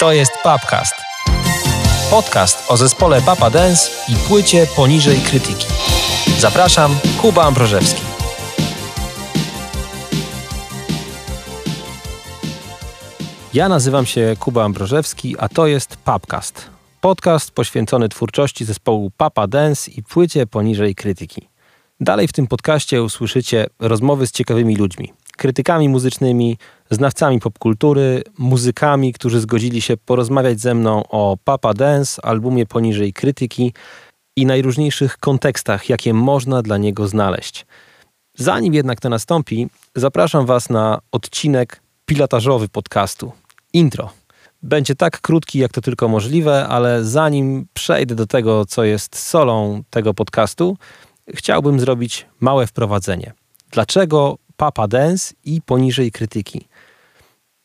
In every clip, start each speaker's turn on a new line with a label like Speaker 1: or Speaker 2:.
Speaker 1: To jest Papcast. Podcast o zespole Papa Dance i płycie poniżej krytyki. Zapraszam, Kuba Ambrożewski. Ja nazywam się Kuba Ambrożewski, a to jest Papcast. Podcast poświęcony twórczości zespołu Papa Dance i płycie poniżej krytyki. Dalej w tym podcaście usłyszycie rozmowy z ciekawymi ludźmi, krytykami muzycznymi, znawcami popkultury, muzykami, którzy zgodzili się porozmawiać ze mną o Papa Dance, albumie poniżej krytyki i najróżniejszych kontekstach, jakie można dla niego znaleźć. Zanim jednak to nastąpi, zapraszam Was na odcinek pilotażowy podcastu. Intro. Będzie tak krótki, jak to tylko możliwe, ale zanim przejdę do tego, co jest solą tego podcastu, chciałbym zrobić małe wprowadzenie. Dlaczego Papa Dance i poniżej krytyki?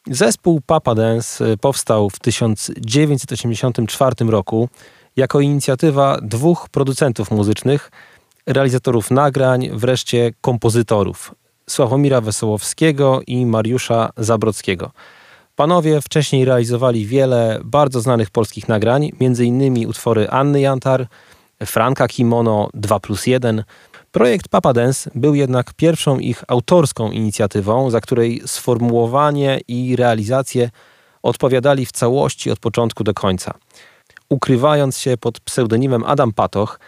Speaker 1: Zespół Papa Dance y, powstał w 1984 roku jako inicjatywa dwóch producentów muzycznych, realizatorów nagrań, wreszcie kompozytorów Sławomira Wesołowskiego i Mariusza Zabrockiego. Panowie wcześniej realizowali wiele bardzo znanych polskich nagrań, m.in. utwory Anny Jantar, Franka Kimono 2 plus 1. Projekt Papa Dance był jednak pierwszą ich autorską inicjatywą, za której sformułowanie i realizację odpowiadali w całości od początku do końca. Ukrywając się pod pseudonimem Adam Patoch,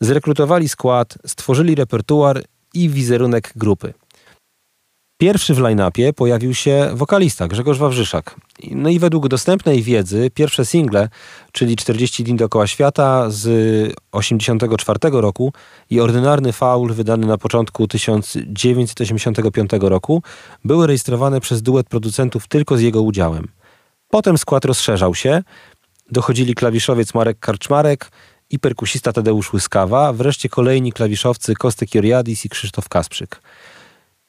Speaker 1: zrekrutowali skład, stworzyli repertuar i wizerunek grupy. Pierwszy w line-upie pojawił się wokalista Grzegorz Wawrzyszak. No i według dostępnej wiedzy pierwsze single, czyli 40 dni dookoła świata z 84 roku i Ordynarny Faul wydany na początku 1985 roku były rejestrowane przez duet producentów tylko z jego udziałem. Potem skład rozszerzał się, dochodzili klawiszowiec Marek Karczmarek i perkusista Tadeusz Łyskawa, wreszcie kolejni klawiszowcy Kostek Joriadis i Krzysztof Kasprzyk.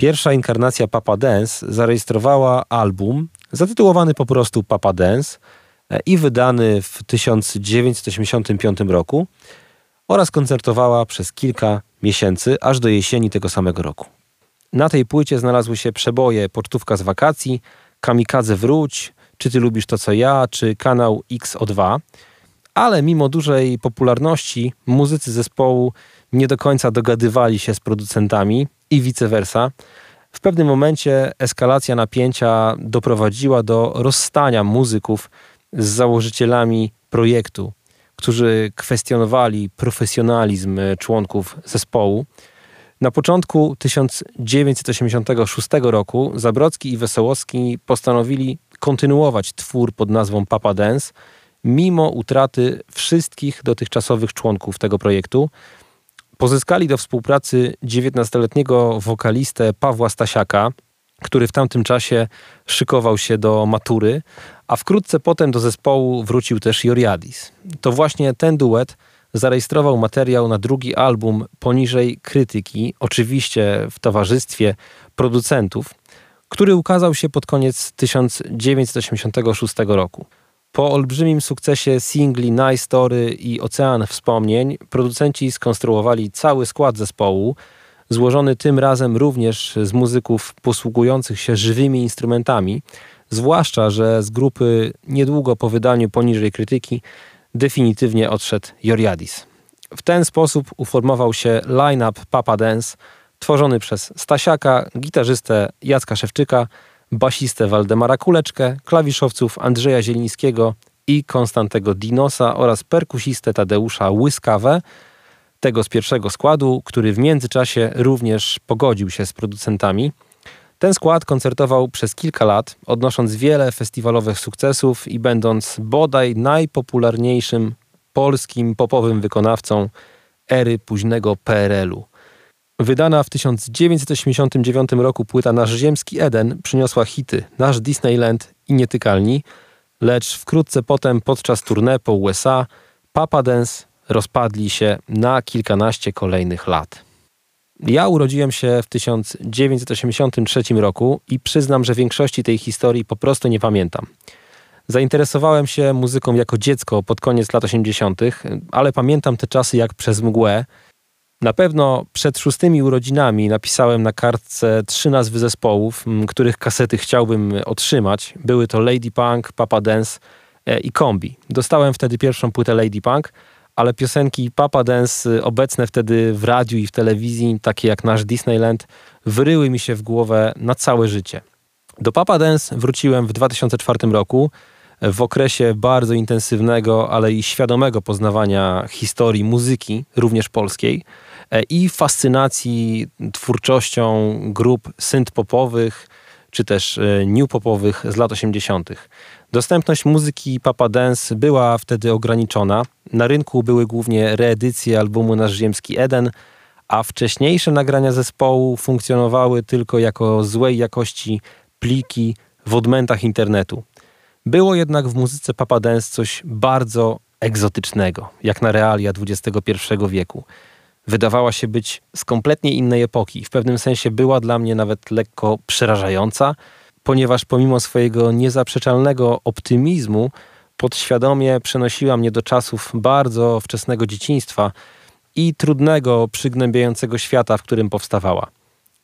Speaker 1: Pierwsza inkarnacja Papa Dance zarejestrowała album zatytułowany po prostu Papa Dance e, i wydany w 1985 roku oraz koncertowała przez kilka miesięcy, aż do jesieni tego samego roku. Na tej płycie znalazły się przeboje Pocztówka z wakacji, Kamikadze wróć, Czy ty lubisz to co ja, czy kanał XO2, ale mimo dużej popularności muzycy zespołu nie do końca dogadywali się z producentami i vice versa. W pewnym momencie eskalacja napięcia doprowadziła do rozstania muzyków z założycielami projektu, którzy kwestionowali profesjonalizm członków zespołu. Na początku 1986 roku Zabrocki i Wesołowski postanowili kontynuować twór pod nazwą Papa Dance, mimo utraty wszystkich dotychczasowych członków tego projektu. Pozyskali do współpracy 19-letniego wokalistę Pawła Stasiaka, który w tamtym czasie szykował się do matury, a wkrótce potem do zespołu wrócił też Joriadis. To właśnie ten duet zarejestrował materiał na drugi album poniżej krytyki, oczywiście w towarzystwie producentów, który ukazał się pod koniec 1986 roku. Po olbrzymim sukcesie singli Night Story i Ocean Wspomnień, producenci skonstruowali cały skład zespołu, złożony tym razem również z muzyków posługujących się żywymi instrumentami, zwłaszcza, że z grupy niedługo po wydaniu poniżej krytyki definitywnie odszedł Joriadis. W ten sposób uformował się line-up Papa Dance, tworzony przez Stasiaka, gitarzystę Jacka Szewczyka, basistę Waldemara Kuleczkę, klawiszowców Andrzeja Zielińskiego i Konstantego Dinosa oraz perkusistę Tadeusza Łyskawę, tego z pierwszego składu, który w międzyczasie również pogodził się z producentami. Ten skład koncertował przez kilka lat, odnosząc wiele festiwalowych sukcesów i będąc bodaj najpopularniejszym polskim popowym wykonawcą ery późnego PRL-u. Wydana w 1989 roku płyta Nasz Ziemski Eden przyniosła hity Nasz Disneyland i Nietykalni, lecz wkrótce potem podczas tournée po USA Papa Dance rozpadli się na kilkanaście kolejnych lat. Ja urodziłem się w 1983 roku i przyznam, że większości tej historii po prostu nie pamiętam. Zainteresowałem się muzyką jako dziecko pod koniec lat 80., ale pamiętam te czasy jak przez mgłę na pewno przed szóstymi urodzinami napisałem na kartce trzy nazwy zespołów, których kasety chciałbym otrzymać. Były to Lady Punk, Papa Dance, e, i kombi. Dostałem wtedy pierwszą płytę Lady Punk, ale piosenki Papa Dance obecne wtedy w radiu i w telewizji, takie jak nasz Disneyland, wyryły mi się w głowę na całe życie. Do Papa Dance wróciłem w 2004 roku w okresie bardzo intensywnego, ale i świadomego poznawania historii muzyki, również polskiej, e, i fascynacji twórczością grup synth-popowych, czy też e, new popowych z lat 80. Dostępność muzyki Papa Dance była wtedy ograniczona. Na rynku były głównie reedycje albumu Nasz Ziemski Eden, a wcześniejsze nagrania zespołu funkcjonowały tylko jako złej jakości pliki w odmętach internetu. Było jednak w muzyce Papa Dance coś bardzo egzotycznego, jak na realia XXI wieku. Wydawała się być z kompletnie innej epoki. W pewnym sensie była dla mnie nawet lekko przerażająca, ponieważ pomimo swojego niezaprzeczalnego optymizmu, podświadomie przenosiła mnie do czasów bardzo wczesnego dzieciństwa i trudnego, przygnębiającego świata, w którym powstawała.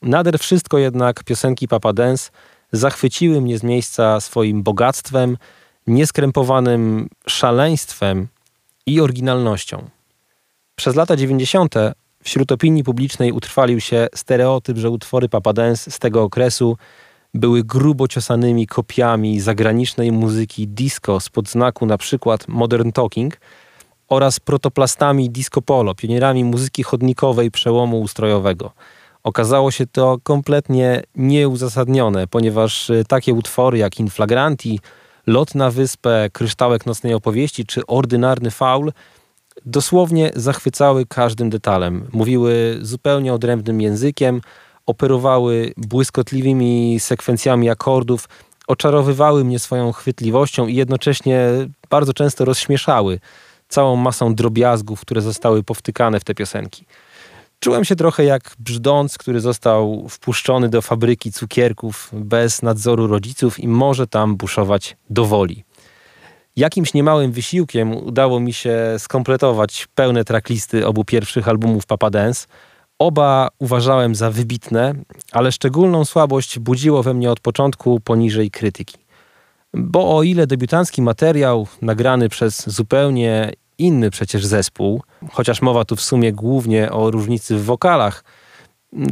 Speaker 1: Nader wszystko jednak piosenki Papa Dance zachwyciły mnie z miejsca swoim bogactwem, nieskrępowanym szaleństwem i oryginalnością. Przez lata 90. wśród opinii publicznej utrwalił się stereotyp, że utwory Papa Dance z tego okresu były grubo ciosanymi kopiami zagranicznej muzyki disco spod znaku na przykład Modern Talking oraz protoplastami disco polo, pionierami muzyki chodnikowej przełomu ustrojowego – Okazało się to kompletnie nieuzasadnione, ponieważ y, takie utwory jak Inflagranti, Lot na wyspę, Kryształek nocnej opowieści czy Ordynarny faul dosłownie zachwycały każdym detalem. Mówiły zupełnie odrębnym językiem, operowały błyskotliwymi sekwencjami akordów, oczarowywały mnie swoją chwytliwością i jednocześnie bardzo często rozśmieszały całą masą drobiazgów, które zostały powtykane w te piosenki. Czułem się trochę jak brzdąc, który został wpuszczony do fabryki cukierków bez nadzoru rodziców i może tam buszować do woli. Jakimś niemałym wysiłkiem udało mi się skompletować pełne tracklisty obu pierwszych albumów Papa Dance. Oba uważałem za wybitne, ale szczególną słabość budziło we mnie od początku poniżej krytyki. Bo o ile debiutancki materiał, nagrany przez zupełnie inny przecież zespół, chociaż mowa tu w sumie głównie o różnicy w wokalach,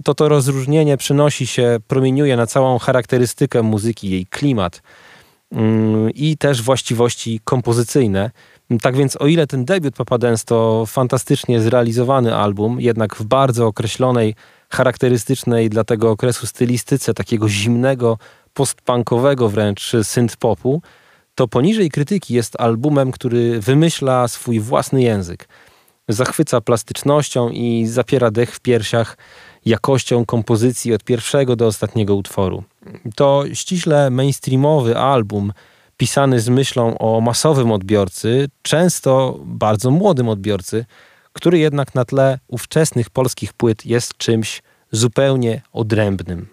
Speaker 1: to to rozróżnienie przynosi się, promieniuje na całą charakterystykę muzyki, jej klimat i też właściwości kompozycyjne. Tak więc o ile ten debiut Papa Dance to fantastycznie zrealizowany album, jednak w bardzo określonej, charakterystycznej dla tego okresu stylistyce takiego zimnego, postpunkowego wręcz synth-popu, to poniżej krytyki jest albumem, który wymyśla swój własny język. Zachwyca plastycznością i zapiera dech w piersiach jakością kompozycji od pierwszego do ostatniego utworu. To ściśle mainstreamowy album, pisany z myślą o masowym odbiorcy, często bardzo młodym odbiorcy, który jednak na tle ówczesnych polskich płyt jest czymś zupełnie odrębnym.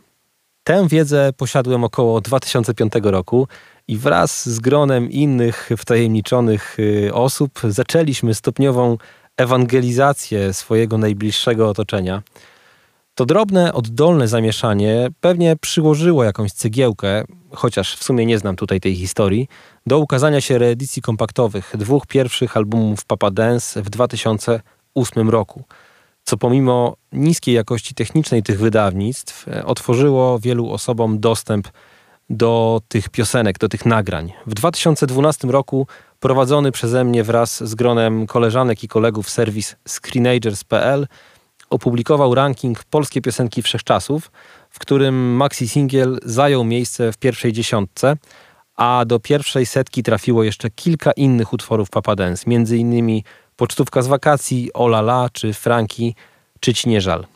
Speaker 1: Tę wiedzę posiadłem około 2005 roku i wraz z gronem innych wtajemniczonych y, osób zaczęliśmy stopniową ewangelizację swojego najbliższego otoczenia. To drobne, oddolne zamieszanie pewnie przyłożyło jakąś cegiełkę, chociaż w sumie nie znam tutaj tej historii, do ukazania się reedycji kompaktowych dwóch pierwszych albumów Papa Dance w 2008 roku, co pomimo niskiej jakości technicznej tych wydawnictw e, otworzyło wielu osobom dostęp do tych piosenek, do tych nagrań. W 2012 roku prowadzony przeze mnie wraz z gronem koleżanek i kolegów serwis screenagers.pl opublikował ranking Polskie Piosenki Wszechczasów, w którym Maxi Singiel zajął miejsce w pierwszej dziesiątce, a do pierwszej setki trafiło jeszcze kilka innych utworów Papa Dance, między innymi Pocztówka z wakacji, Olala czy Franki, czy Ci nie żal.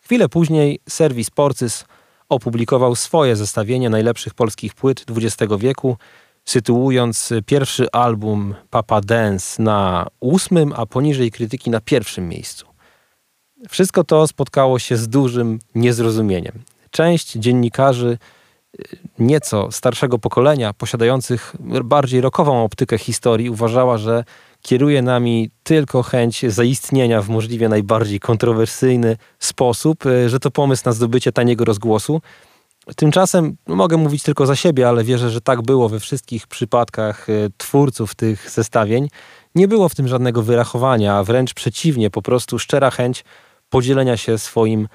Speaker 1: Chwilę później serwis Porcys opublikował swoje zestawienie najlepszych polskich płyt XX wieku, sytuując pierwszy album Papa Dance na ósmym, a poniżej krytyki na pierwszym miejscu. Wszystko to spotkało się z dużym niezrozumieniem. Część dziennikarzy y, nieco starszego pokolenia, posiadających bardziej rokową optykę historii, uważała, że kieruje nami tylko chęć zaistnienia w możliwie najbardziej kontrowersyjny sposób, e, że to pomysł na zdobycie taniego rozgłosu, Tymczasem mogę mówić tylko za siebie, ale wierzę, że tak było we wszystkich przypadkach y, twórców tych zestawień. Nie było w tym żadnego wyrachowania, a wręcz przeciwnie, po prostu szczera chęć podzielenia się swoim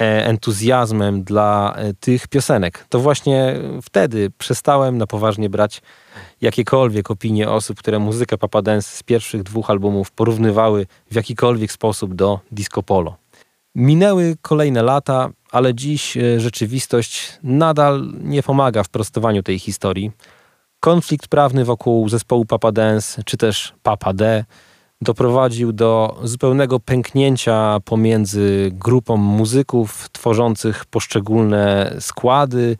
Speaker 1: e, entuzjazmem dla e, tych piosenek. To właśnie wtedy przestałem na poważnie brać jakiekolwiek opinie osób, które muzykę Papa Dance z pierwszych dwóch albumów porównywały w jakikolwiek sposób do disco polo. Minęły kolejne lata, ale dziś e, rzeczywistość nadal nie pomaga w prostowaniu tej historii. Konflikt prawny wokół zespołu Papa Dance, czy też Papa D, doprowadził do zupełnego pęknięcia pomiędzy grupą muzyków tworzących poszczególne składy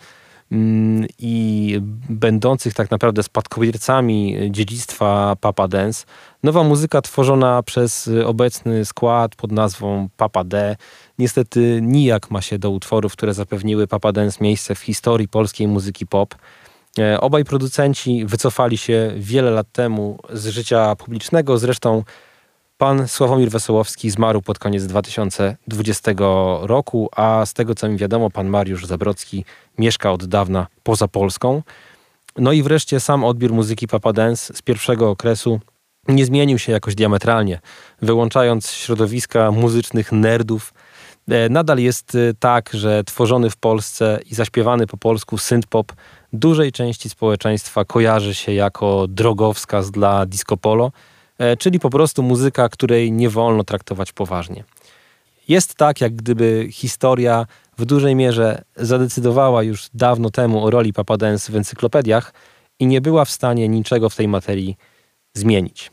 Speaker 1: mm, i będących tak naprawdę spadkobiercami dziedzictwa Papa Dance. Nowa muzyka tworzona przez obecny skład pod nazwą Papa D niestety nijak ma się do utworów, które zapewniły Papa Dance miejsce w historii polskiej muzyki pop. E, obaj producenci wycofali się wiele lat temu z życia publicznego. Zresztą pan Sławomir Wesołowski zmarł pod koniec 2020 roku, a z tego co mi wiadomo, pan Mariusz Zabrocki mieszka od dawna poza Polską. No i wreszcie sam odbiór muzyki Papa Dance z pierwszego okresu nie zmienił się jakoś diametralnie. Wyłączając środowiska muzycznych nerdów, e, nadal jest e, tak, że tworzony w Polsce i zaśpiewany po polsku synth-pop dużej części społeczeństwa kojarzy się jako drogowskaz dla disco polo, e, czyli po prostu muzyka, której nie wolno traktować poważnie. Jest tak, jak gdyby historia w dużej mierze zadecydowała już dawno temu o roli Papa Dance w encyklopediach i nie była w stanie niczego w tej materii zmienić.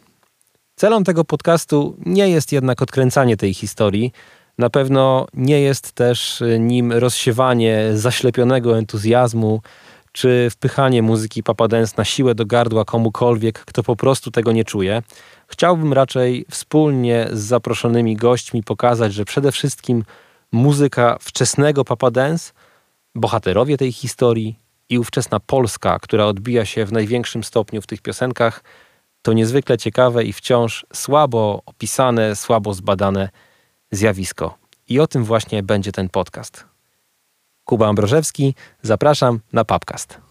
Speaker 1: Celem tego podcastu nie jest jednak odkręcanie tej historii. Na pewno nie jest też nim rozsiewanie zaślepionego entuzjazmu czy wpychanie muzyki Papa Dance na siłę do gardła komukolwiek, kto po prostu tego nie czuje. Chciałbym raczej wspólnie z zaproszonymi gośćmi pokazać, że przede wszystkim muzyka wczesnego Papa Dance, bohaterowie tej historii i ówczesna Polska, która odbija się w największym stopniu w tych piosenkach, to niezwykle ciekawe i wciąż słabo opisane, słabo zbadane zjawisko. I o tym właśnie będzie ten podcast. Kuba Ambrożewski, zapraszam na Papcast.